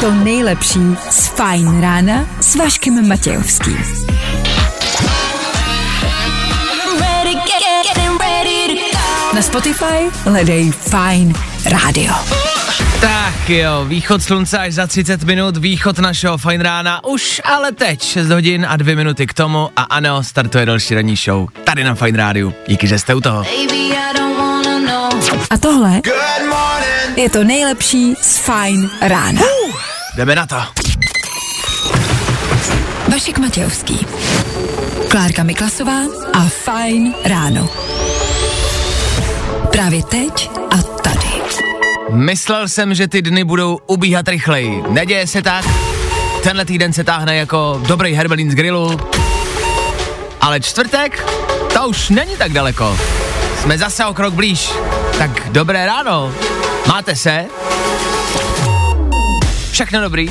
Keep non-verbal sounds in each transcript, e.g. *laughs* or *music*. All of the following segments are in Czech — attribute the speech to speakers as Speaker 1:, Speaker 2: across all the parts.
Speaker 1: To nejlepší z Fajn rána s Vaškem Matějovským. Na Spotify hledej Fine Radio.
Speaker 2: Tak jo, východ slunce až za 30 minut, východ našeho fajn rána, už ale teď 6 hodin a 2 minuty k tomu a ano, startuje další ranní show tady na Fine Rádiu. Díky, že jste u toho.
Speaker 1: A tohle je to nejlepší z Fine rána.
Speaker 2: Uh, jdeme na to.
Speaker 1: Vašek Matějovský, Klárka Miklasová a Fine ráno. Právě teď a tady.
Speaker 2: Myslel jsem, že ty dny budou ubíhat rychleji. Neděje se tak. Tenhle týden se táhne jako dobrý herbelín z grilu. Ale čtvrtek, to už není tak daleko. Jsme zase o krok blíž. Tak dobré ráno. Máte se? Všechno dobrý?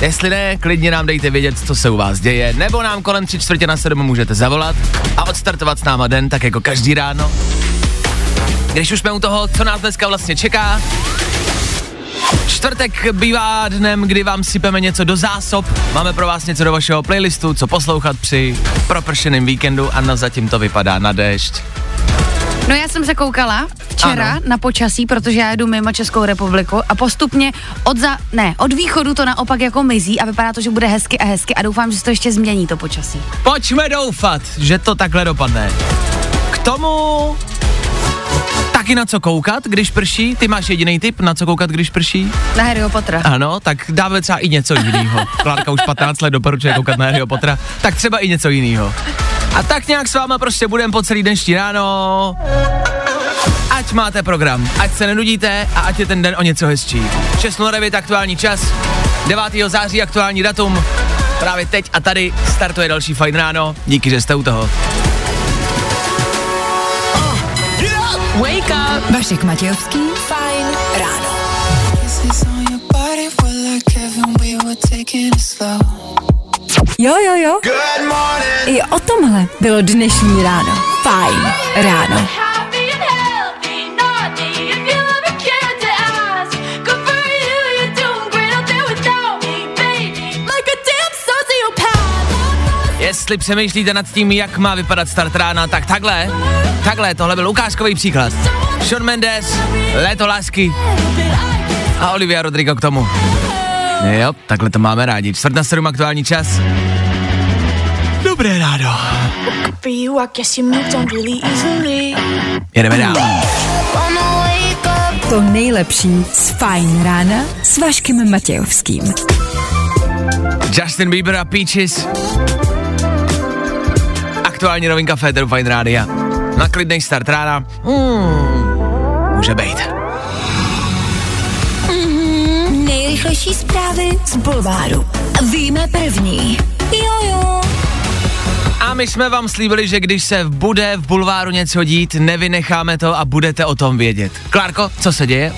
Speaker 2: Jestli ne, klidně nám dejte vědět, co se u vás děje, nebo nám kolem tři čtvrtě na sedm můžete zavolat a odstartovat s náma den, tak jako každý ráno. Když už jsme u toho, co nás dneska vlastně čeká, Čtvrtek bývá dnem, kdy vám sypeme něco do zásob. Máme pro vás něco do vašeho playlistu, co poslouchat při propršeném víkendu a na zatím to vypadá na déšť.
Speaker 3: No já jsem se koukala včera ano. na počasí, protože já jedu mimo Českou republiku a postupně od za, ne, od východu to naopak jako mizí a vypadá to, že bude hezky a hezky a doufám, že se to ještě změní to počasí.
Speaker 2: Pojďme doufat, že to takhle dopadne. K tomu taky na co koukat, když prší? Ty máš jediný tip, na co koukat, když prší?
Speaker 3: Na Harryho Pottera.
Speaker 2: Ano, tak dáme třeba i něco jiného. Klárka už 15 let doporučuje koukat na Harryho Pottera, tak třeba i něco jiného. A tak nějak s váma prostě budeme po celý dnešní ráno. Ať máte program, ať se nenudíte a ať je ten den o něco hezčí. 6.09 aktuální čas, 9. září aktuální datum. Právě teď a tady startuje další fajn ráno. Díky, že jste u toho.
Speaker 1: Wake up! Vašek Matějovský, Fajn ráno. Jo, jo, jo. I o tomhle bylo dnešní ráno. Fajn ráno.
Speaker 2: Jestli přemýšlíte nad tím, jak má vypadat start rána, tak takhle, takhle, tohle byl ukázkový příklad. Sean Mendes, Léto lásky a Olivia Rodrigo k tomu. Jo, takhle to máme rádi. Čtvrt na sedm aktuální čas. Dobré ráno. Jedeme dál.
Speaker 1: To nejlepší z Fajn rána s Vaškem Matějovským.
Speaker 2: Justin Bieber a Peaches. Aktuální novinka Féteru Fine Rádia. Na klidnej start rána. Hmm, může být.
Speaker 1: Nejrychlejší zprávy z Bulváru. Víme první. Jo, jo.
Speaker 2: A my jsme vám slíbili, že když se bude v bulváru něco dít, nevynecháme to a budete o tom vědět. Klárko, co se děje?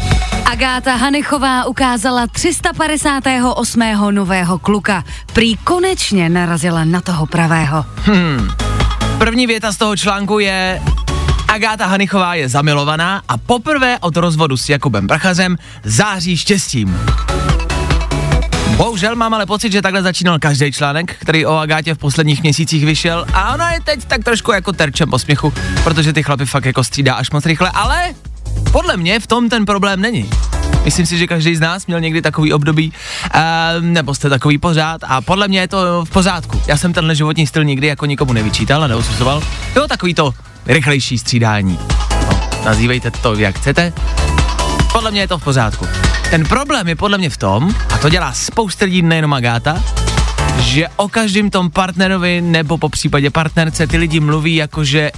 Speaker 3: Agáta Hanechová ukázala 358. nového kluka. Prý konečně narazila na toho pravého.
Speaker 2: Hmm. První věta z toho článku je Agáta Hanichová je zamilovaná a poprvé od rozvodu s Jakubem Prachařem září štěstím. Bohužel mám ale pocit, že takhle začínal každý článek, který o Agátě v posledních měsících vyšel a ona je teď tak trošku jako terčem posměchu, protože ty chlapy fakt jako střídá až moc rychle, ale podle mě v tom ten problém není. Myslím si, že každý z nás měl někdy takový období, uh, nebo jste takový pořád a podle mě je to v pořádku. Já jsem tenhle životní styl nikdy jako nikomu nevyčítal a neosuzoval. Jo, takový to rychlejší střídání. No, nazývejte to, jak chcete. Podle mě je to v pořádku. Ten problém je podle mě v tom, a to dělá spousta lidí, nejenom Agáta, že o každém tom partnerovi nebo po případě partnerce ty lidi mluví jako, že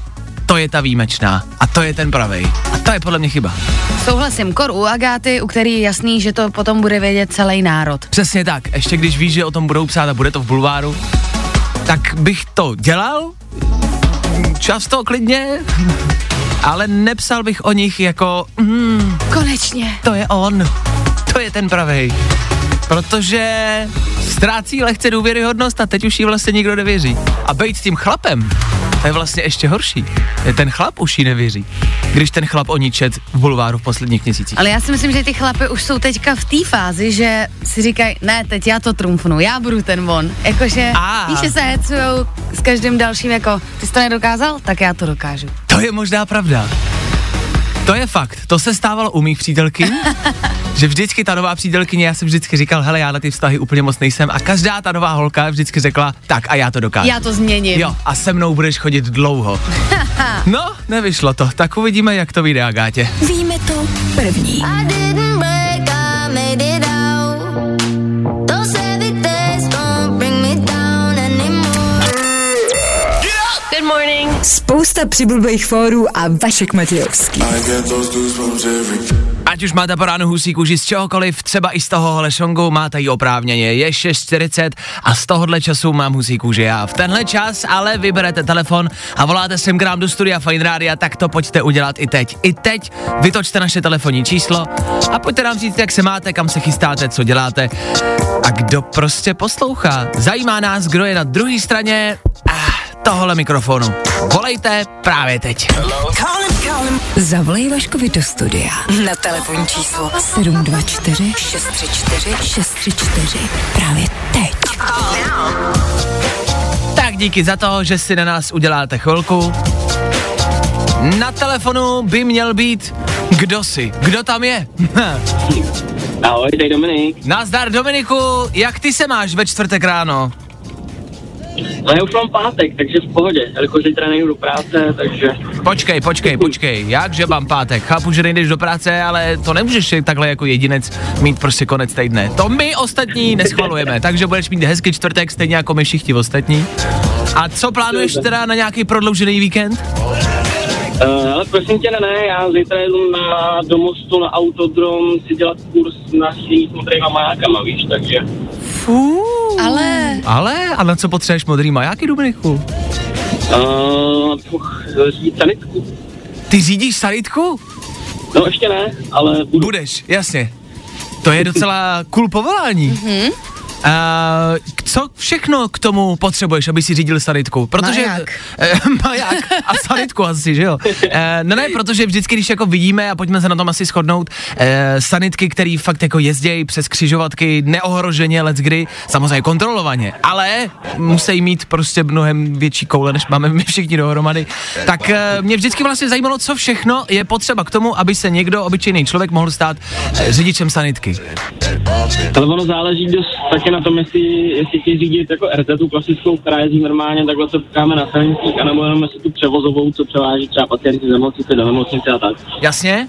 Speaker 2: to je ta výjimečná a to je ten pravej. A to je podle mě chyba.
Speaker 3: Souhlasím, kor u Agáty, u který je jasný, že to potom bude vědět celý národ.
Speaker 2: Přesně tak, ještě když víš, že o tom budou psát a bude to v bulváru, tak bych to dělal, často klidně, ale nepsal bych o nich jako mm,
Speaker 3: Konečně.
Speaker 2: to je on, to je ten pravej. Protože ztrácí lehce důvěryhodnost a teď už jí vlastně nikdo nevěří. A být s tím chlapem, to je vlastně ještě horší. Ten chlap už jí nevěří. když ten chlap o ní čet v bulváru v posledních měsících.
Speaker 3: Ale já si myslím, že ty chlapy už jsou teďka v té fázi, že si říkají, ne, teď já to trumfnu, já budu ten on. Jakože, víš, že se hecujou s každým dalším, jako, ty jsi to nedokázal, tak já to dokážu.
Speaker 2: To je možná pravda. To je fakt, to se stávalo u mých přítelky, *laughs* že vždycky ta nová přítelkyně, já jsem vždycky říkal, hele, já na ty vztahy úplně moc nejsem a každá ta nová holka vždycky řekla, tak a já to dokážu.
Speaker 3: Já to změním.
Speaker 2: Jo, a se mnou budeš chodit dlouho. *laughs* No, nevyšlo to, tak uvidíme, jak to vyjde, Agátě.
Speaker 1: Víme to první.
Speaker 4: I
Speaker 1: Spousta přibulbých fórů a Vašek Matějovský.
Speaker 2: Ať už máte po ránu husí kůži z čehokoliv, třeba i z tohohle šongu, máte ji oprávněně. Je 6.40 a z tohohle času mám husí kůži já. V tenhle čas ale vyberete telefon a voláte sem k nám do studia Fine Rádia, tak to pojďte udělat i teď. I teď vytočte naše telefonní číslo a pojďte nám říct, jak se máte, kam se chystáte, co děláte a kdo prostě poslouchá. Zajímá nás, kdo je na druhé straně ah, tohohle mikrofonu. Volejte právě teď.
Speaker 1: Zavolej Vaškovi do studia na telefonní číslo 724 634 634 právě teď.
Speaker 2: Tak díky za to, že si na nás uděláte chvilku. Na telefonu by měl být kdo si, kdo tam je. *laughs*
Speaker 5: Ahoj, tady Dominik.
Speaker 2: Nazdar Dominiku, jak ty se máš ve čtvrtek ráno?
Speaker 5: No já už mám pátek, takže v pohodě, jelikož zítra nejdu do práce, takže...
Speaker 2: Počkej, počkej, počkej, jakže mám pátek? Chápu, že nejdeš do práce, ale to nemůžeš takhle jako jedinec mít prostě konec týdne. To my ostatní neschvalujeme, *laughs* takže budeš mít hezký čtvrtek, stejně jako my všichni ostatní. A co plánuješ teda na nějaký prodloužený víkend?
Speaker 5: Uh, ale prosím tě, ne, ne, já zítra jedu na, do mostu na autodrom si dělat kurz na řízení s modrýma majákama, víš, takže...
Speaker 2: Fú.
Speaker 3: Ale
Speaker 2: Ale, a na co potřebuješ modrý majáky, Dominiku?
Speaker 5: Uh, řídit sanitku.
Speaker 2: Ty řídíš sanitku?
Speaker 5: No ještě ne, ale budu.
Speaker 2: Budeš, jasně. To je docela cool povolání. Mm-hmm. Uh, co všechno k tomu potřebuješ, aby si řídil sanitku? Protože,
Speaker 3: Maják.
Speaker 2: Eh, *laughs* maják a sanitku asi, že jo? Eh, no ne, protože vždycky, když jako vidíme, a pojďme se na tom asi shodnout, eh, sanitky, který fakt jako jezdějí přes křižovatky neohroženě, let's kdy, samozřejmě kontrolovaně, ale musí mít prostě mnohem větší koule, než máme my všichni dohromady. Tak eh, mě vždycky vlastně zajímalo, co všechno je potřeba k tomu, aby se někdo, obyčejný člověk, mohl stát eh, řidičem sanitky.
Speaker 5: Ale ono záleží dost taky na tom, jestli, jestli chtějí řídit jako RZ tu klasickou, která jezdí normálně, takhle se potkáme na silnicích, anebo jenom jestli tu převozovou, co převáží třeba pacienty z nemocnice do nemocnice a tak.
Speaker 2: Jasně?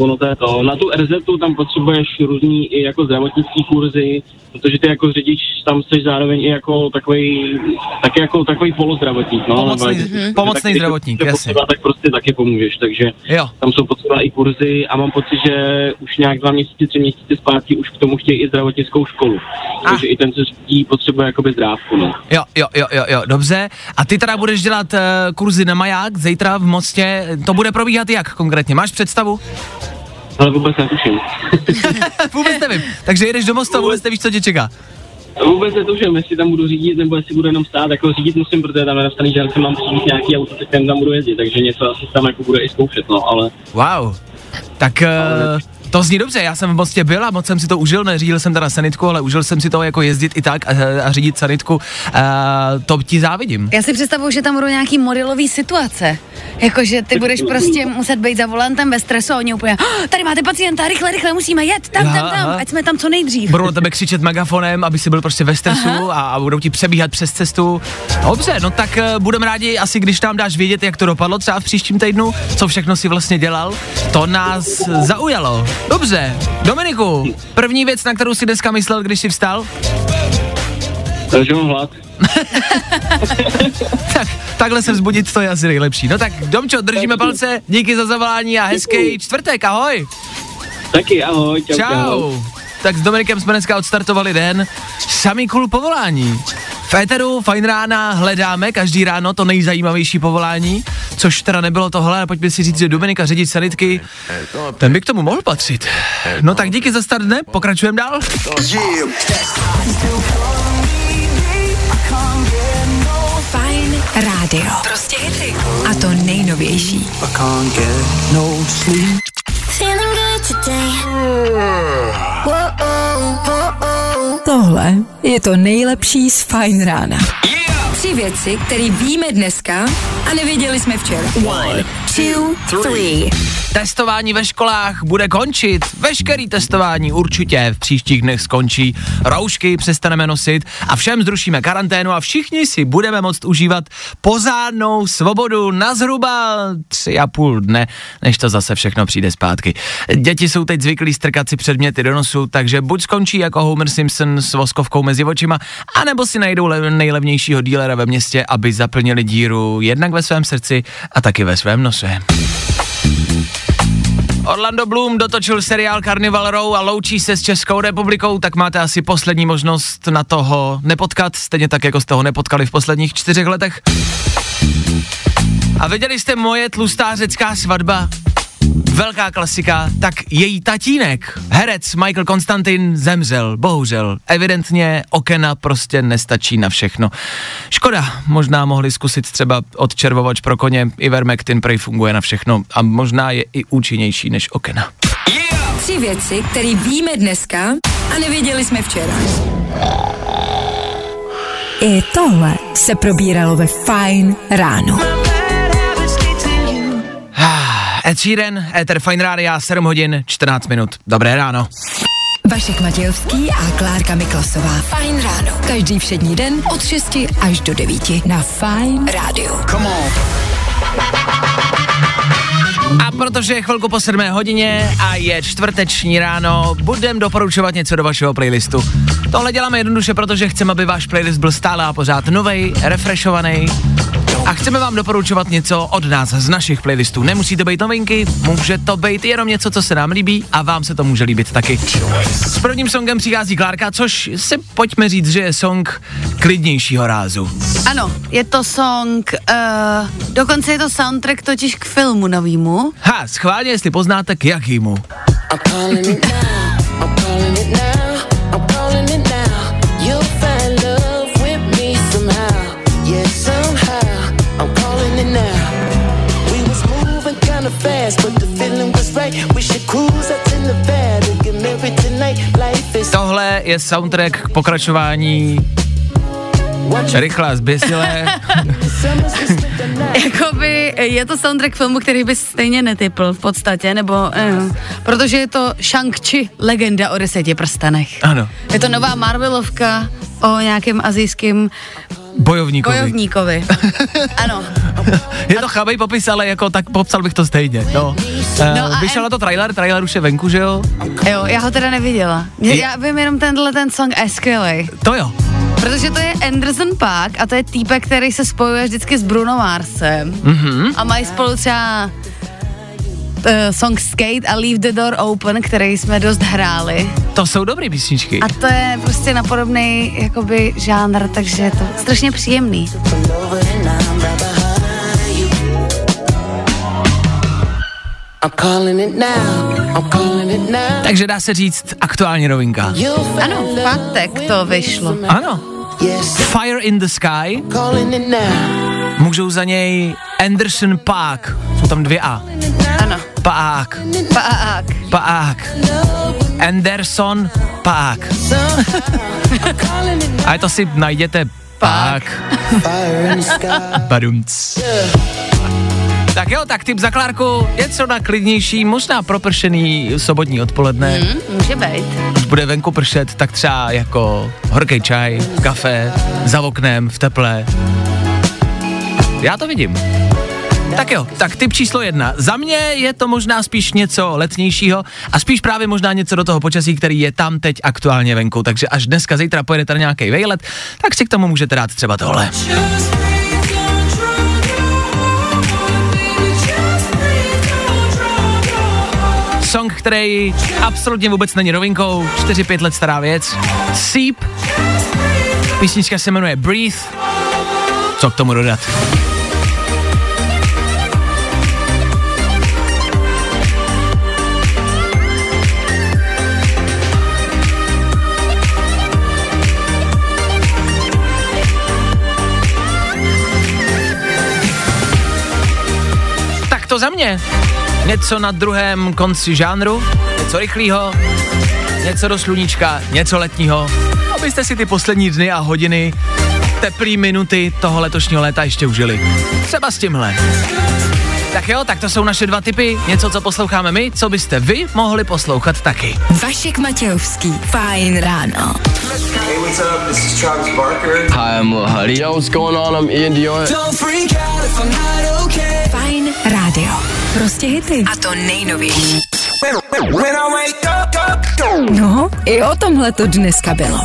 Speaker 5: Ono to je to. Na tu RZ tam potřebuješ různý i jako zdravotnický kurzy, protože ty jako řidič tam jsi zároveň i jako takový, taky jako takový polozdravotník. No,
Speaker 2: Pomocný-
Speaker 5: Nebo jak-
Speaker 2: pomocný
Speaker 5: tak,
Speaker 2: zdravotník, jasně.
Speaker 5: potřeba, Tak prostě taky pomůžeš, takže
Speaker 2: Jo.
Speaker 5: tam jsou potřeba i kurzy a mám pocit, že už nějak dva měsíce, tři měsíce zpátky už k tomu chtějí i zdravotnickou školu.
Speaker 2: Ah.
Speaker 5: Takže i ten, co řídí, potřebuje jakoby zdrávku, no.
Speaker 2: Jo, jo, jo, jo, jo, dobře. A ty teda budeš dělat uh, kurzy na maják zítra v Mostě. To bude probíhat jak konkrétně? Máš představu?
Speaker 5: Ale vůbec netuším. *laughs*
Speaker 2: vůbec nevím. Takže jedeš do Mostu a vůbec nevíš, co tě čeká.
Speaker 5: Vůbec netuším, jestli tam budu řídit, nebo jestli budu jenom stát, jako řídit musím, protože tam je napsaný, že si mám přijít nějaký auto, tak tam budu jezdit, takže něco asi tam jako bude i zkoušet, no, ale
Speaker 2: Wow. Tak uh, to zní dobře, já jsem v Mostě byl a moc jsem si to užil, neřídil jsem teda sanitku, ale užil jsem si to jako jezdit i tak a, a řídit sanitku. Uh, to ti závidím.
Speaker 3: já si představuju, že tam budou nějaký modelový situace. Jakože ty budeš prostě muset být za volantem ve stresu a oni úplně, "Ah, tady máte pacienta, rychle, rychle, musíme jet, tam, tam, tam, ať jsme tam co nejdřív.
Speaker 2: Budou na tebe křičet megafonem, aby si byl prostě ve stresu a, a budou ti přebíhat přes cestu. Dobře, no tak uh, budeme rádi asi, když nám dáš vědět, jak to dopadlo třeba v příštím týdnu, co všechno si vlastně dělal. To nás zaujalo. Dobře, Dominiku, první věc, na kterou si dneska myslel, když jsi vstal?
Speaker 5: takže mám hlad. *laughs*
Speaker 2: Tak, takhle se vzbudit, to je asi nejlepší. No tak, Domčo, držíme palce, díky za zavolání a hezký čtvrtek, ahoj.
Speaker 5: Taky, ahoj, čau, čau.
Speaker 2: Čau. Tak s Dominikem jsme dneska odstartovali den. Samý cool povolání. V éteru Fajn rána hledáme každý ráno to nejzajímavější povolání, což teda nebylo tohle, ale pojďme si říct, že Dominika řidič sanitky, ten by k tomu mohl patřit. No tak díky za start dne, pokračujeme dál.
Speaker 1: Fajn rádio. Prostě hity. A to nejnovější.
Speaker 4: Feeling good today. Whoa, whoa,
Speaker 1: Tohle je to nejlepší z Fine rána. Tři věci, které víme dneska a nevěděli jsme včera. One, two, three.
Speaker 2: Testování ve školách bude končit. Veškerý testování určitě v příštích dnech skončí. Roušky přestaneme nosit a všem zrušíme karanténu a všichni si budeme moct užívat pozádnou svobodu na zhruba tři a půl dne, než to zase všechno přijde zpátky. Děti jsou teď zvyklí strkat si předměty do nosu, takže buď skončí jako Homer Simpson s voskovkou mezi očima, anebo si najdou le- nejlevnějšího dílera ve městě, aby zaplnili díru jednak ve svém srdci a taky ve svém nose. Orlando Bloom dotočil seriál Carnival Row a loučí se s Českou republikou, tak máte asi poslední možnost na toho nepotkat, stejně tak, jako jste ho nepotkali v posledních čtyřech letech. A viděli jste moje tlustá řecká svatba? Velká klasika, tak její tatínek, herec Michael Konstantin, zemřel, bohužel. Evidentně okena prostě nestačí na všechno. Škoda, možná mohli zkusit třeba odčervovač pro koně, Ivermectin prej funguje na všechno a možná je i účinnější než okena.
Speaker 1: Tři věci, které víme dneska a nevěděli jsme včera. I tohle se probíralo ve Fine ráno.
Speaker 2: Ed Sheeran, Ether Fine Rádia, 7 hodin, 14 minut. Dobré ráno.
Speaker 1: Vašek Matějovský a Klárka Miklasová. Fine ráno. Každý všední den od 6 až do 9 na Fine rádiu.
Speaker 2: A protože je chvilku po 7 hodině a je čtvrteční ráno, budem doporučovat něco do vašeho playlistu. Tohle děláme jednoduše, protože chceme, aby váš playlist byl stále a pořád novej, refreshovaný. A chceme vám doporučovat něco od nás z našich playlistů. Nemusí to být novinky, může to být jenom něco, co se nám líbí a vám se to může líbit taky. S prvním songem přichází Klárka, což si pojďme říct, že je song klidnějšího rázu.
Speaker 3: Ano, je to song, uh, dokonce je to soundtrack totiž k filmu novýmu.
Speaker 2: Ha, schválně, jestli poznáte k jakýmu.
Speaker 6: I'm calling it now. I'm calling it now.
Speaker 2: Tohle je soundtrack k pokračování rychle a zběsilé.
Speaker 3: Jakoby je to soundtrack filmu, který bys stejně netypl v podstatě, nebo eh, protože je to Shang-Chi, legenda o deseti prstenech.
Speaker 2: Ano,
Speaker 3: Je to nová Marvelovka o nějakém azijském
Speaker 2: bojovníkovi.
Speaker 3: bojovníkovi. *laughs* ano.
Speaker 2: Je to chabej popis, ale jako tak popsal bych to stejně. No. Uh,
Speaker 3: No a
Speaker 2: vyšel na to trailer, trailer už je venku, že jo?
Speaker 3: Jo, já ho teda neviděla.
Speaker 2: Je-
Speaker 3: Já vím jenom tenhle ten song je skvělej.
Speaker 2: To jo.
Speaker 3: Protože to je Anderson Park a to je týpek, který se spojuje vždycky s Bruno Marsem. Mm-hmm. A mají spolu třeba uh, song Skate a Leave the Door Open, který jsme dost hráli.
Speaker 2: To jsou dobrý písničky.
Speaker 3: A to je prostě na podobný jakoby žánr, takže je to strašně příjemný.
Speaker 6: Pull over and I'm right behind you. I'm calling it now. I'm calling it now.
Speaker 2: Takže dá se říct aktuální novinka.
Speaker 3: Ano, v pátek to vyšlo.
Speaker 2: Ano. Fire in the Sky.
Speaker 6: calling it now.
Speaker 2: Můžou za něj Anderson Park. Jsou tam dvě A.
Speaker 3: Ano.
Speaker 2: Pák.
Speaker 3: Pák.
Speaker 2: Pák. Anderson
Speaker 6: it *laughs*
Speaker 2: A to si najděte
Speaker 6: sky. *laughs*
Speaker 2: Badumc. Tak jo, tak tip za Klárku, něco na klidnější, možná propršený sobotní odpoledne.
Speaker 3: Hm, může být.
Speaker 2: Když bude venku pršet, tak třeba jako horký čaj, kafe, za oknem, v teple. Já to vidím. Tak jo, tak tip číslo jedna. Za mě je to možná spíš něco letnějšího a spíš právě možná něco do toho počasí, který je tam teď aktuálně venku. Takže až dneska, zítra pojedete na nějaký vejlet, tak si k tomu můžete dát třeba tohle. Song, který absolutně vůbec není novinkou, 4-5 let stará věc. Seep. Písnička se jmenuje Breathe. Co k tomu dodat? Za mě. Něco na druhém konci žánru, něco rychlého, něco do sluníčka, něco letního, abyste si ty poslední dny a hodiny, teplý minuty toho letošního léta ještě užili. Třeba s tímhle. Tak jo, tak to jsou naše dva typy, něco, co posloucháme my, co byste vy mohli poslouchat taky.
Speaker 1: Vašek Matějovský. Fajn ráno.
Speaker 7: Hey, what's up? This is Travis Barker.
Speaker 8: Hi, I'm Lil Huddy. Yo, what's going on? I'm Ian Dior.
Speaker 1: Fajn rádio. Prostě hity. A to nejnovější. No, i o tomhle to dneska bylo.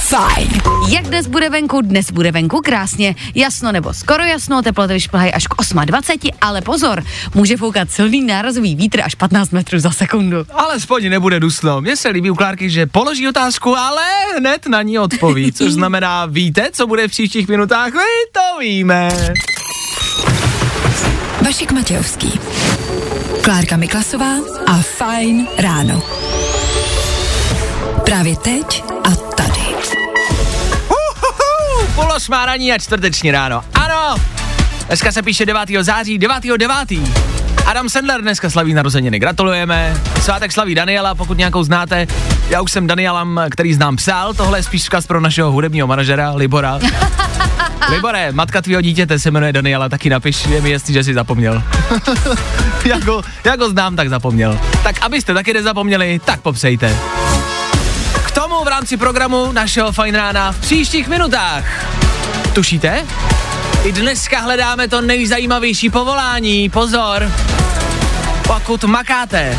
Speaker 1: Fajn.
Speaker 3: Jak dnes bude venku? Dnes bude venku krásně. Jasno nebo skoro jasno, teploty vyšplhají až k 28, ale pozor, může foukat silný nárazový vítr až 15 metrů za sekundu.
Speaker 2: Alespoň nebude dusno. Mně se líbí u Klárky, že položí otázku, ale hned na ní odpoví, což *laughs* znamená, víte, co bude v příštích minutách? My to víme.
Speaker 1: Vašek Matějovský. Klárka Miklasová a Fajn ráno. Právě teď a tady.
Speaker 2: Uhuhu, půl osmá raní a čtvrteční ráno. Ano, dneska se píše 9. září, 9. 9. Adam Sandler dneska slaví narozeniny, gratulujeme. Svátek slaví Daniela, pokud nějakou znáte. Já už jsem Danielam, který znám, psal. Tohle je spíš vzkaz pro našeho hudebního manažera, Libora. *laughs* Libore, matka tvýho dítěte se jmenuje Daniela, taky napiš, je mi jasný, že jsi zapomněl. *laughs* jak, ho, jak ho znám, tak zapomněl. Tak abyste taky nezapomněli, tak popsejte. K tomu v rámci programu našeho Fajn rána v příštích minutách. Tušíte? I dneska hledáme to nejzajímavější povolání. Pozor! Pokud makáte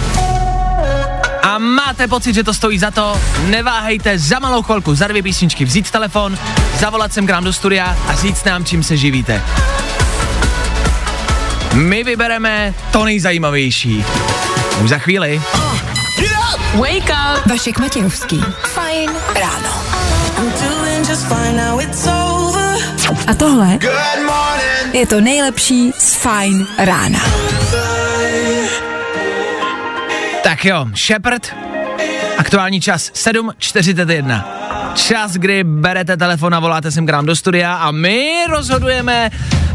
Speaker 2: a máte pocit, že to stojí za to, neváhejte za malou chvilku, za dvě písničky vzít telefon, zavolat sem k nám do studia a říct nám, čím se živíte. My vybereme to nejzajímavější. Už za chvíli.
Speaker 1: Wake up! Vašek Matějovský. Fajn ráno. A tohle je to nejlepší z Fajn rána.
Speaker 2: Tak jo, Shepard, aktuální čas 7.41. Čas, kdy berete telefon a voláte sem k nám do studia a my rozhodujeme,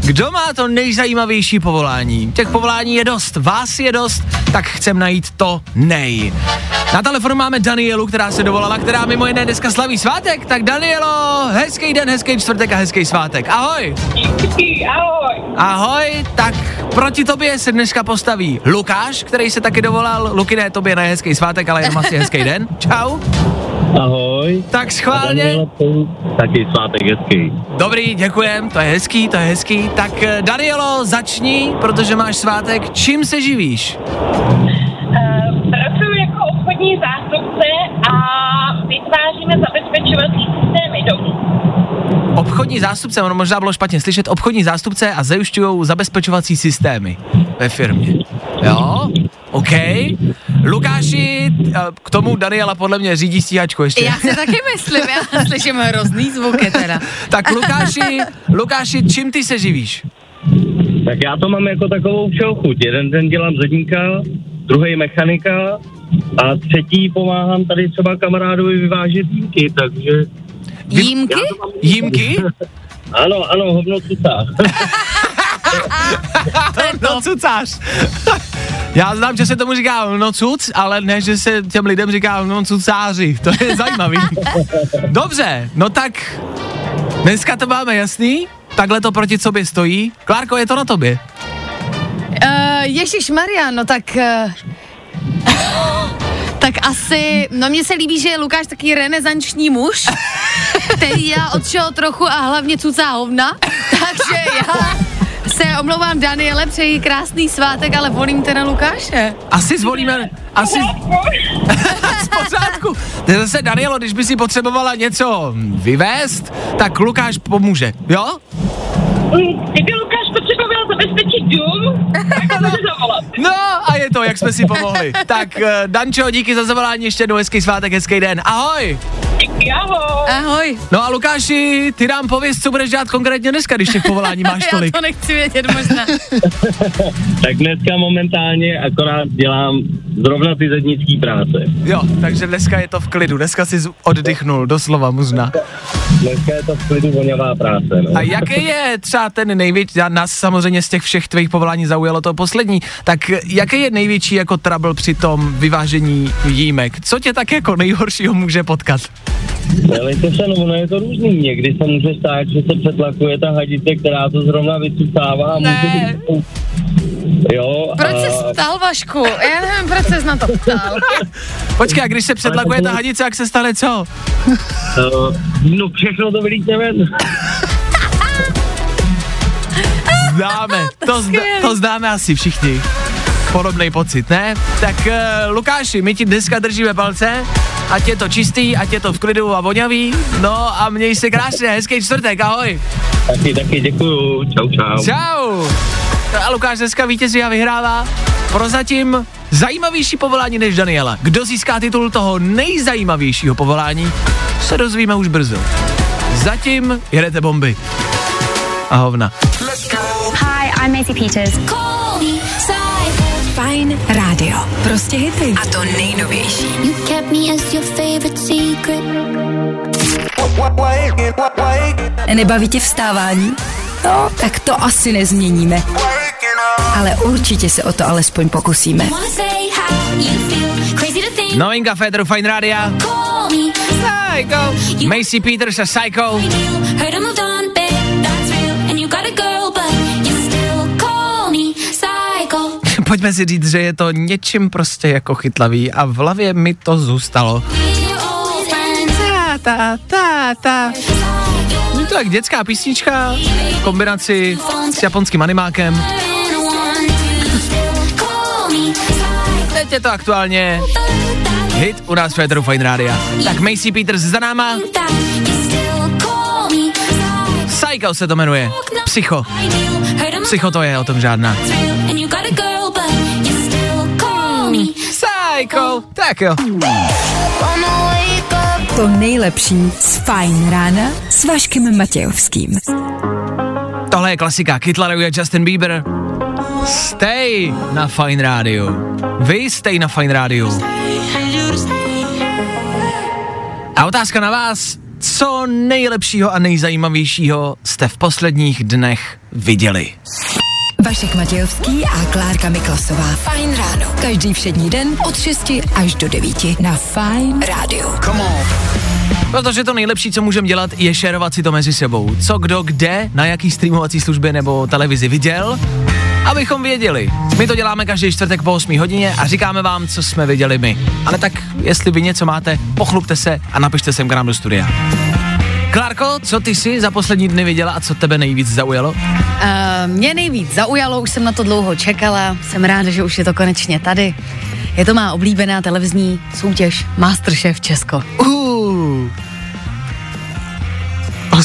Speaker 2: kdo má to nejzajímavější povolání. Těch povolání je dost, vás je dost, tak chcem najít to nej. Na telefonu máme Danielu, která se dovolala, která mimo jiné dneska slaví svátek. Tak Danielo, hezký den, hezký čtvrtek a hezký svátek. Ahoj.
Speaker 9: Ahoj.
Speaker 2: Ahoj, tak proti tobě se dneska postaví Lukáš, který se taky dovolal. Luky, ne, tobě ne hezký svátek, ale jenom asi hezký den. Čau.
Speaker 5: Ahoj.
Speaker 2: Tak schválně.
Speaker 5: Taky svátek hezký.
Speaker 2: Dobrý, děkujem, to je hezký, to je hezký. Tak eh, Danielo, začni, protože máš svátek. Čím se živíš?
Speaker 9: Uh, pracuji jako obchodní zástupce a vytváříme zabezpečovací systémy domů.
Speaker 2: Obchodní zástupce, ono možná bylo špatně slyšet, obchodní zástupce a zajišťují zabezpečovací systémy ve firmě. Jo? OK. Lukáši, eh, k tomu Daniela podle mě řídí stíhačku ještě.
Speaker 3: Já si taky myslím, já *laughs* slyším hrozný zvuky teda.
Speaker 2: Tak Lukáši, Lukáši, čím ty se živíš?
Speaker 5: Tak já to mám jako takovou všeochuť. Jeden den dělám zedníka, druhý mechanika a třetí pomáhám tady třeba kamarádovi vyvážet jímky, takže
Speaker 3: Jímky?
Speaker 2: Jímky? *laughs*
Speaker 5: ano, ano, hovno cucá. *laughs*
Speaker 2: no cucář. *laughs* Já znám, že se tomu říká no cuc, ale ne, že se těm lidem říká no cucáři. To je zajímavý. Dobře, no tak dneska to máme jasný, takhle to proti sobě stojí. Klárko, je to na tobě.
Speaker 3: Uh, Ježíš Maria, no tak... Uh, tak asi, no mně se líbí, že je Lukáš taky renesanční muž, *laughs* který já odšel trochu a hlavně cucá hovna, takže já se omlouvám Daniele, přeji krásný svátek, ale volím teda Lukáše.
Speaker 2: Asi zvolíme, asi *laughs* z pořádku. Zase Danielo, když by si potřebovala něco vyvést, tak Lukáš pomůže, jo?
Speaker 9: Kdyby Lukáš zabezpečit dům, tak *laughs* zavolat.
Speaker 2: No a je to, jak jsme si pomohli. Tak eh, Dančo, díky za zavolání, ještě jednou hezký svátek, hezký den. Ahoj!
Speaker 9: Díky, ahoj.
Speaker 3: Ahoj.
Speaker 2: No a Lukáši, ty nám pověz, co budeš dělat konkrétně dneska, když těch povolání máš *laughs*
Speaker 3: Já
Speaker 2: tolik.
Speaker 3: to nechci vědět možná. *laughs*
Speaker 5: Tak dneska momentálně akorát dělám zrovna ty zednický práce.
Speaker 2: Jo, takže dneska je to v klidu, dneska jsi z- oddychnul, doslova možná.
Speaker 5: Dneska je to v klidu voňavá práce. No.
Speaker 2: A jaký je třeba ten největší, a nás samozřejmě z těch všech tvých povolání zaujalo to poslední, tak jaký je největší jako trouble při tom vyvážení jímek? Co tě tak jako nejhoršího může potkat?
Speaker 5: Helejte se, no ono je to různý. Někdy se může stát, že se přetlakuje ta hadice, která to zrovna vycucává. a
Speaker 3: Ne.
Speaker 5: Může být... Jo,
Speaker 3: Proč
Speaker 5: a...
Speaker 3: jsi ptal, Vašku? Já nevím, proč jsi na to ptal. *laughs*
Speaker 2: Počkej, a když se předlakuje ta hadice, jak se stane co?
Speaker 5: Uh, *laughs* no všechno to vylítne ven. *laughs*
Speaker 2: Známe, to, zna, to známe asi všichni. Podobný pocit, ne? Tak uh, Lukáši, my ti dneska držíme palce, ať je to čistý, ať je to v klidu a voňavý, no a měj se krásně, hezký čtvrtek, ahoj.
Speaker 5: Taky, taky děkuju. Čau, čau.
Speaker 2: Čau. A Lukáš dneska vítězí a vyhrává. Prozatím zajímavější povolání než Daniela. Kdo získá titul toho nejzajímavějšího povolání, se dozvíme už brzo. Zatím jedete bomby. A hovna.
Speaker 10: Hi, I'm Macy Peters.
Speaker 1: Fajn rádio. Prostě hity. A to nejnovější.
Speaker 4: You kept me as your favorite secret.
Speaker 1: Nebaví tě vstávání? No, tak to asi nezměníme. Ale určitě se o to alespoň pokusíme.
Speaker 2: Novinka Féteru Fine Rádia.
Speaker 4: Me.
Speaker 2: Psycho. Macy Peters a Psycho. Pojďme si říct, že je to něčím prostě jako chytlavý a v hlavě mi to zůstalo.
Speaker 4: Friends.
Speaker 2: Ta, ta, ta. Je to jak dětská písnička v kombinaci s japonským animákem. Teď je to aktuálně hit u nás v Féteru Fine Rádia. Tak Macy Peters za náma.
Speaker 4: Psycho
Speaker 2: se to jmenuje. Psycho. Psycho to je o tom žádná.
Speaker 4: That's real. And you got a girl, but you still call me
Speaker 2: Psycho. Tak jo.
Speaker 1: To nejlepší z Fajn rána s Vaškem Matějovským.
Speaker 2: Tohle je klasika. A Justin Bieber. Stay na Fine rádiu. Vy stay na Fine rádiu. A otázka na vás. Co nejlepšího a nejzajímavějšího jste v posledních dnech viděli?
Speaker 1: Vašek Matějovský a Klárka Miklasová. Fajn ráno. Každý všední den od 6 až do 9 na Fajn rádiu.
Speaker 2: Protože to nejlepší, co můžeme dělat, je šerovat si to mezi sebou. Co kdo kde, na jaký streamovací službě nebo televizi viděl, abychom věděli. My to děláme každý čtvrtek po 8 hodině a říkáme vám, co jsme viděli my. Ale tak, jestli vy něco máte, pochlupte se a napište sem k nám do studia. Klárko, co ty si za poslední dny viděla a co tebe nejvíc zaujalo?
Speaker 3: Uh, mě nejvíc zaujalo, už jsem na to dlouho čekala, jsem ráda, že už je to konečně tady. Je to má oblíbená televizní soutěž Masterchef Česko.
Speaker 2: Uh.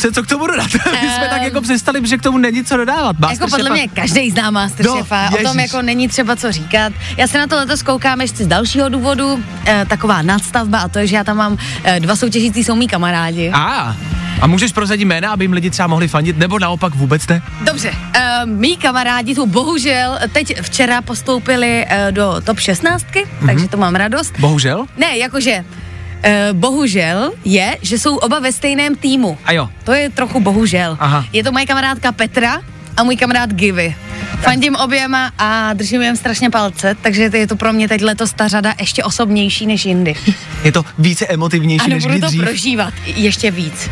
Speaker 2: Vlastně co k tomu dodat? *laughs* My jsme tak jako přestali, že k tomu není co dodávat.
Speaker 3: Jako podle mě každý zná Masterchefa,
Speaker 2: No,
Speaker 3: o tom jako není třeba co říkat. Já se na to letos koukám ještě z dalšího důvodu, eh, taková nadstavba a to je, že já tam mám eh, dva soutěžící jsou mý kamarádi.
Speaker 2: A, a můžeš prozradit jména, aby jim lidi třeba mohli fandit, nebo naopak vůbec ne?
Speaker 3: Dobře, uh, mý kamarádi tu bohužel teď včera postoupili uh, do top 16,
Speaker 2: Mhm.
Speaker 3: mm-hmm. takže to mám radost.
Speaker 2: Bohužel?
Speaker 3: Ne, jakože Uh, bohužel je, že jsou oba ve stejném týmu.
Speaker 2: A jo.
Speaker 3: To je trochu bohužel.
Speaker 2: Aha.
Speaker 3: Je to moje kamarádka Petra a můj kamarád Givy. Fandím oběma a držím jim strašně palce, takže je to pro mě teď letos ta řada ještě osobnější než jindy. *laughs*
Speaker 2: Je to více emotivnější
Speaker 3: Ano,
Speaker 2: než
Speaker 3: budu to
Speaker 2: dřív.
Speaker 3: prožívat ještě víc.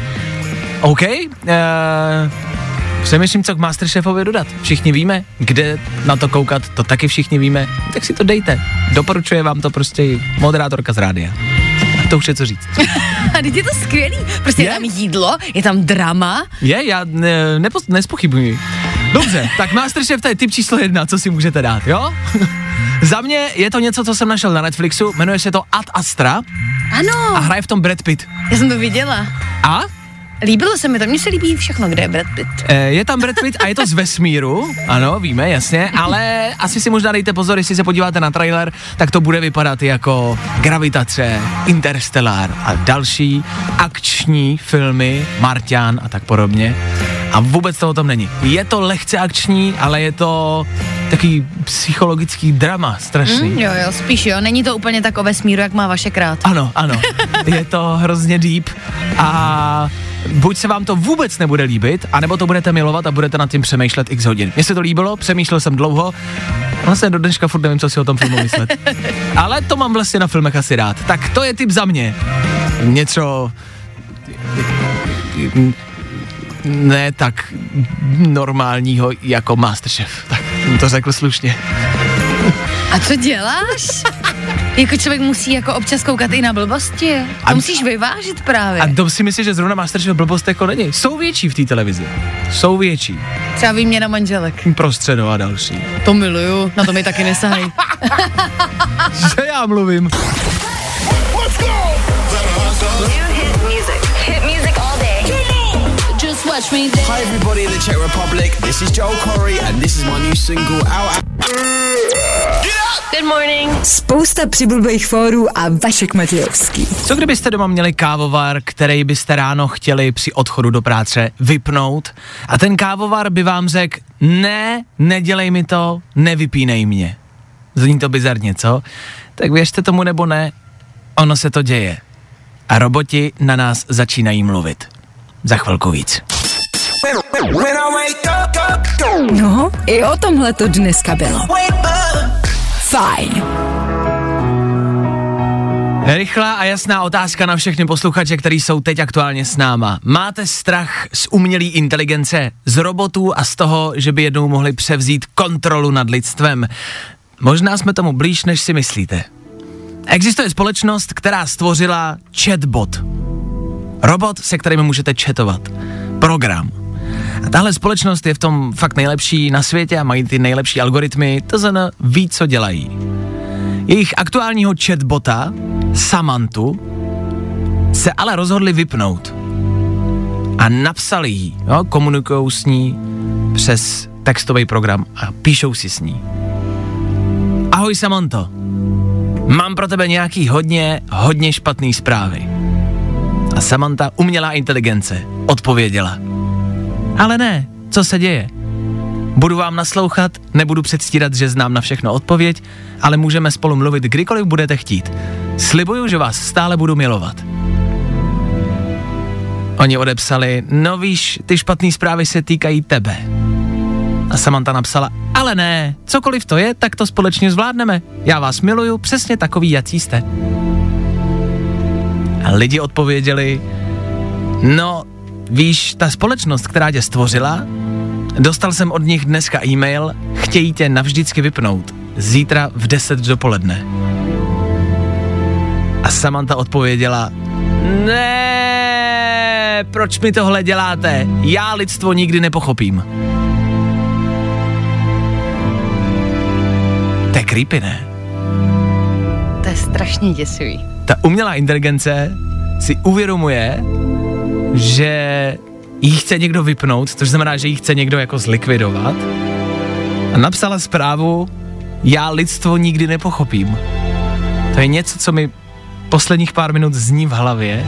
Speaker 2: OK. Uh, přemýšlím, co k Masterchefovi dodat. Všichni víme, kde na to koukat, to taky všichni víme, tak si to dejte. Doporučuje vám to prostě moderátorka z rádia. To už je co říct. *laughs*
Speaker 3: A teď je to skvělý. Prostě je?
Speaker 2: Je?
Speaker 3: tam jídlo, je tam drama.
Speaker 2: Je, já ne, nepos, nespochybuji. Dobře, tak Masterchef to je typ číslo jedna, co si můžete dát, jo? *laughs* Za mě je to něco, co jsem našel na Netflixu, jmenuje se to Ad Astra
Speaker 3: Ano,
Speaker 2: a hraje v tom Brad Pitt.
Speaker 3: já jsem to viděla.
Speaker 2: A
Speaker 3: Líbilo se mi to, mně se líbí všechno, kde je Brad Pitt.
Speaker 2: Eh, Je tam Brad Pitt a je to z vesmíru, *laughs* ano, víme, jasně, ale asi si možná dejte pozor, jestli se podíváte na trailer, tak to bude vypadat jako Gravitace, Interstellar a další akční filmy, Martian a tak podobně. A vůbec to o tom není. Je to lehce akční, ale je to takový psychologický drama, strašný.
Speaker 3: Mm, jo, jo, spíš jo, není to úplně tak o vesmíru, jak má vaše krát.
Speaker 2: Ano, ano. *laughs* Je to hrozně deep a buď se vám to vůbec nebude líbit, anebo to budete milovat a budete nad tím přemýšlet x hodin. Mně se to líbilo, přemýšlel jsem dlouho, vlastně do dneška furt nevím, co si o tom filmu myslet. *laughs* Ale to mám vlastně na filmech asi rád. Tak to je tip za mě. Něco ne tak normálního jako Masterchef. Tak to řekl slušně.
Speaker 3: A co děláš? jako člověk musí jako občas koukat i na blbosti. To
Speaker 2: A-
Speaker 3: musíš vyvážit právě.
Speaker 2: A to si myslíš, že zrovna Masterchef blbost jako není. Jsou větší v té televizi. Jsou větší.
Speaker 3: Třeba výměna manželek.
Speaker 2: Prostředo a další.
Speaker 3: To miluju, na to mi taky nesahej. *laughs*
Speaker 2: Že já mluvím.
Speaker 6: Just watch me dance.
Speaker 8: Hi everybody in the Czech Republic, this is Joel Corey and this is my new single out.
Speaker 10: Good morning.
Speaker 1: Spousta přibulbých fórů a Vašek Matějovský.
Speaker 2: Co kdybyste doma měli kávovar, který byste ráno chtěli při odchodu do práce vypnout a ten kávovar by vám řekl, ne, nedělej mi to, nevypínej mě. Zní to bizarně, co? Tak věřte tomu nebo ne, ono se to děje. A roboti na nás začínají mluvit. Za chvilku víc.
Speaker 1: No, i o tomhle to dneska bylo. Fajn.
Speaker 2: Rychlá a jasná otázka na všechny posluchače, kteří jsou teď aktuálně s náma. Máte strach z umělé inteligence, z robotů a z toho, že by jednou mohli převzít kontrolu nad lidstvem? Možná jsme tomu blíž, než si myslíte. Existuje společnost, která stvořila chatbot. Robot, se kterým můžete chatovat. Program. A tahle společnost je v tom fakt nejlepší na světě a mají ty nejlepší algoritmy, to znamená ví, co dělají. Jejich aktuálního chatbota, Samantu, se ale rozhodli vypnout. A napsali jí, jo, komunikují s ní přes textový program a píšou si s ní. Ahoj Samanto, mám pro tebe nějaký hodně, hodně špatný zprávy. A Samantha, umělá inteligence, odpověděla. Ale ne, co se děje? Budu vám naslouchat, nebudu předstírat, že znám na všechno odpověď, ale můžeme spolu mluvit kdykoliv budete chtít. Slibuju, že vás stále budu milovat. Oni odepsali, no víš, ty špatné zprávy se týkají tebe. A Samantha napsala, ale ne, cokoliv to je, tak to společně zvládneme. Já vás miluju, přesně takový, jací jste. A lidi odpověděli, no, víš, ta společnost, která tě stvořila, dostal jsem od nich dneska e-mail, chtějí tě navždycky vypnout. Zítra v 10 dopoledne. A Samantha odpověděla, ne, proč mi tohle děláte? Já lidstvo nikdy nepochopím. To je creepy, ne?
Speaker 3: To je strašně děsivý.
Speaker 2: ta umělá inteligence si uvědomuje, že jí chce někdo vypnout, což znamená, že jí chce někdo jako zlikvidovat. A napsala zprávu, já lidstvo nikdy nepochopím. To je něco, co mi posledních pár minut zní v hlavě.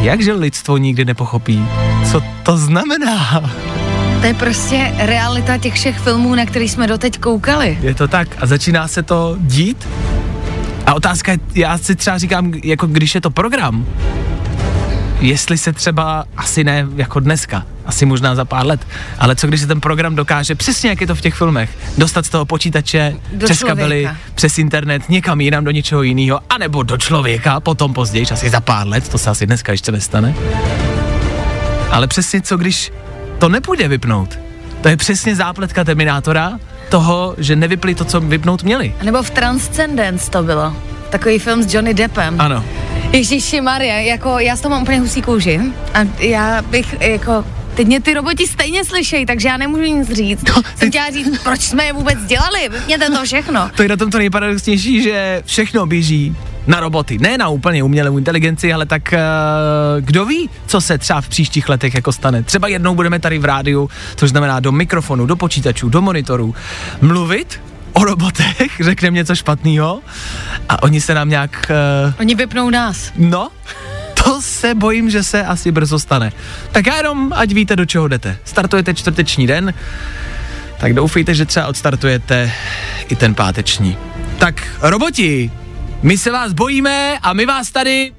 Speaker 2: Jakže lidstvo nikdy nepochopí? Co to znamená?
Speaker 3: To je prostě realita těch všech filmů, na který jsme doteď koukali.
Speaker 2: Je to tak a začíná se to dít? A otázka je, já si třeba říkám, jako když je to program, jestli se třeba, asi ne jako dneska, asi možná za pár let, ale co když se ten program dokáže, přesně jak je to v těch filmech, dostat z toho počítače,
Speaker 3: Do
Speaker 2: přes
Speaker 3: člověka.
Speaker 2: kabely, přes internet, někam jinam do něčeho jiného, anebo do člověka, potom později, asi za pár let, to se asi dneska ještě nestane. Ale přesně co když to nepůjde vypnout? To je přesně zápletka Terminátora, toho, že nevypli to, co vypnout měli.
Speaker 3: A nebo v Transcendence to bylo. Takový film s Johnny Deppem.
Speaker 2: Ano.
Speaker 3: Ježíši Maria, jako já z toho mám úplně husí kůži a já bych jako Teď mě ty roboti stejně slyšejí, takže já nemůžu nic říct.
Speaker 2: No,
Speaker 3: Jsem chtěla říct, proč jsme je vůbec dělali, vypněte to všechno.
Speaker 2: To je na tom to nejparadoxnější, že všechno běží na roboty, ne na úplně umělou inteligenci, ale tak uh, kdo ví, co se třeba v příštích letech jako stane. Třeba jednou budeme tady v rádiu, což znamená do mikrofonu, do počítačů, do monitorů, mluvit o robotech, *laughs* řekneme něco špatného a oni se nám nějak... Uh,
Speaker 3: Oni vypnou nás.
Speaker 2: no, *laughs* to se bojím, že se asi brzo stane. Tak já jenom, ať víte, do čeho jdete. Startujete čtvrteční den, tak doufejte, že třeba odstartujete i ten páteční. Tak roboti, my se vás bojíme a my vás tady...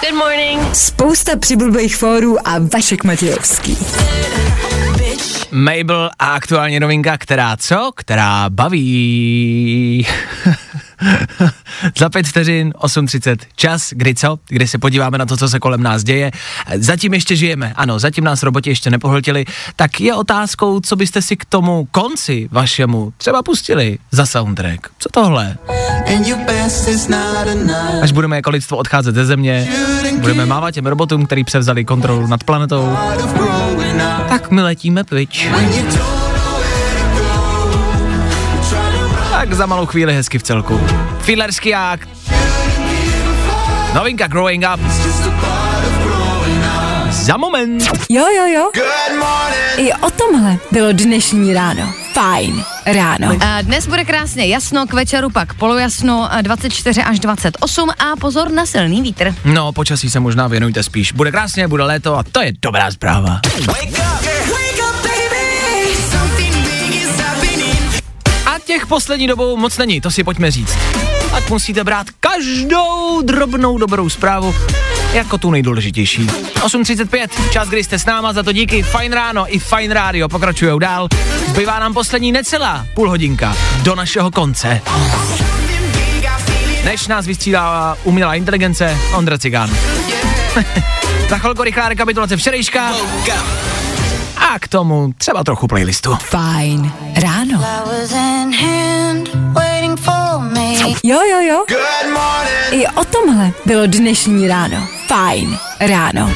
Speaker 10: Good morning.
Speaker 1: Spousta přibulbých fórů a Vašek Matějovský.
Speaker 2: Mabel a aktuální novinka, která co? Která baví. *laughs* *laughs* Za pět vteřin, 8.30, čas, kdy co? Kdy se podíváme na to, co se kolem nás děje. Zatím ještě žijeme, ano, zatím nás roboti ještě nepohltili, tak je otázkou, co byste si k tomu konci vašemu třeba pustili za soundtrack. Co tohle? Až budeme jako lidstvo odcházet ze země, budeme mávat těm robotům, který převzali kontrolu nad planetou, tak my letíme pryč. Tak za malou chvíli hezky v celku. Filerský akt. Novinka Growing Up. Za moment.
Speaker 1: Jo, jo, jo. I o tomhle bylo dnešní ráno. Fajn ráno.
Speaker 3: A dnes bude krásně jasno, k večeru pak polojasno a 24 až 28 a pozor na silný vítr.
Speaker 2: No, počasí se možná věnujte spíš. Bude krásně, bude léto a to je dobrá zpráva. A těch poslední dobou moc není, to si pojďme říct. Tak musíte brát každou drobnou dobrou zprávu jako tu nejdůležitější. 8.35, čas, kdy jste s náma, za to díky. Fajn ráno i Fajn rádio pokračujou dál. Zbývá nám poslední necelá půl hodinka do našeho konce. Než nás vystřídá umělá inteligence, Ondra Cigán. *laughs* za chvilku rychlá rekapitulace včerejška. A k tomu třeba trochu playlistu.
Speaker 1: Fajn ráno. Jo, jo, jo. I o tomhle bylo dnešní ráno. Fajn ráno.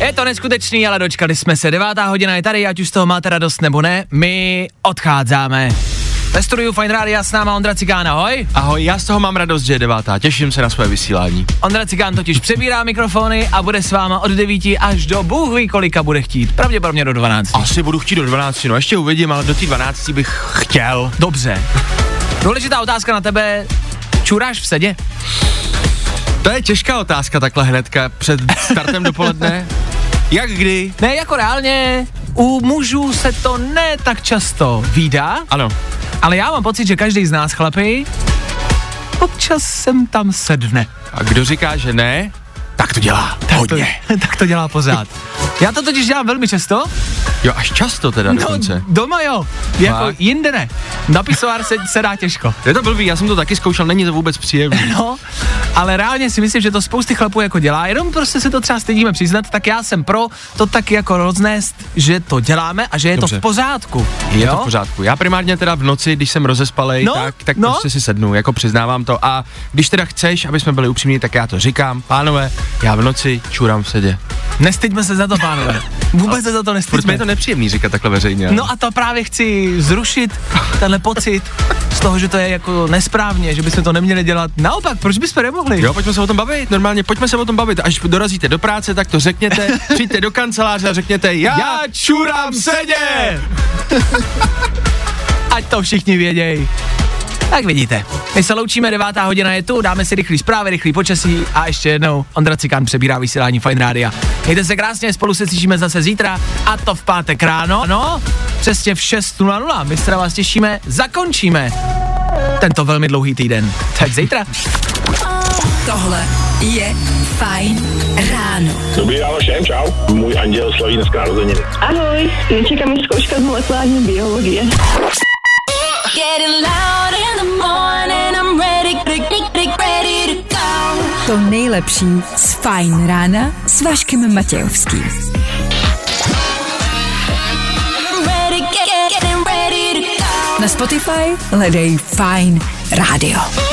Speaker 2: Je to neskutečný, ale dočkali jsme se. Devátá hodina je tady, ať už z toho máte radost nebo ne. My odcházíme. Ve studiu Fine Rádia s náma Ondra Cigán, ahoj.
Speaker 8: Ahoj, já z toho mám radost, že je devátá, těším se na své vysílání.
Speaker 2: Ondra Cigán totiž přebírá mikrofony a bude s váma od 9 až do Bůh ví kolika bude chtít. Pravděpodobně do 12.
Speaker 8: Asi budu chtít do 12, no ještě uvidím, ale do té 12 bych chtěl.
Speaker 2: Dobře. Důležitá otázka na tebe. Čuráš v sedě?
Speaker 8: To je těžká otázka takhle hnedka před startem dopoledne. *laughs* Jak kdy?
Speaker 2: Ne, jako reálně, u mužů se to ne tak často výdá,
Speaker 8: Ano.
Speaker 2: Ale já mám pocit, že každý z nás, chlapi, občas sem tam sedne.
Speaker 8: A kdo říká, že ne, tak to dělá
Speaker 2: Tak
Speaker 8: hodně.
Speaker 2: To, *laughs* tak to dělá pořád. Já to totiž dělám velmi často.
Speaker 8: Jo, až často teda dokonce.
Speaker 2: doma jo, jako
Speaker 8: Fakt?
Speaker 2: jinde ne. Na pisovár se, se dá těžko.
Speaker 8: Je to blbý, já jsem to taky zkoušel, není to vůbec příjemné. *laughs*
Speaker 2: No, ale reálně si myslím, že to spousty chlapů jako dělá, jenom prostě se to třeba stydíme přiznat, tak já jsem pro to taky jako roznést, že to děláme a že je
Speaker 8: Dobře.
Speaker 2: to v pořádku.
Speaker 8: Je
Speaker 2: jo?
Speaker 8: to v pořádku. Já primárně teda v noci, když jsem rozespalej,
Speaker 2: No,
Speaker 8: tak, tak
Speaker 2: no.
Speaker 8: prostě si sednu, jako přiznávám to. A když teda chceš, aby jsme byli upřímní, tak já to říkám. Pánové, já v noci čurám v sedě.
Speaker 2: Nestyďme se za to, pánové. Vůbec se za to nestyďme.
Speaker 8: Nepříjemný říkat takhle veřejně?
Speaker 2: No a to právě chci zrušit, tenhle pocit z toho, že to je jako nesprávně, že bychom to neměli dělat. Naopak, proč bychom nemohli?
Speaker 8: Jo, pojďme se o tom bavit, normálně, pojďme se o tom bavit. Až dorazíte do práce, tak to řekněte, *laughs* přijďte do kanceláře a řekněte, já,
Speaker 2: Já čurám sedě! *laughs* Ať to všichni vědějí. Tak vidíte, my se loučíme, devátá hodina je tu, dáme si rychlý zprávy, rychlý počasí a ještě jednou Ondra Cikán přebírá vysílání Fine Rádia. Mějte se krásně, spolu se slyšíme zase zítra a to v pátek ráno, no, přesně v 6.00. My se na vás těšíme, zakončíme tento velmi dlouhý týden. Tak zítra.
Speaker 1: Tohle je Fajn ráno.
Speaker 11: Dobrý ráno všem, čau. Můj anděl slaví dneska narozeniny.
Speaker 9: Ahoj, čeká mi zkouška z molekulární biologie.
Speaker 1: To nejlepší z Fajn rána s Vaškem Matějovským. Na Spotify hledej Fine Radio.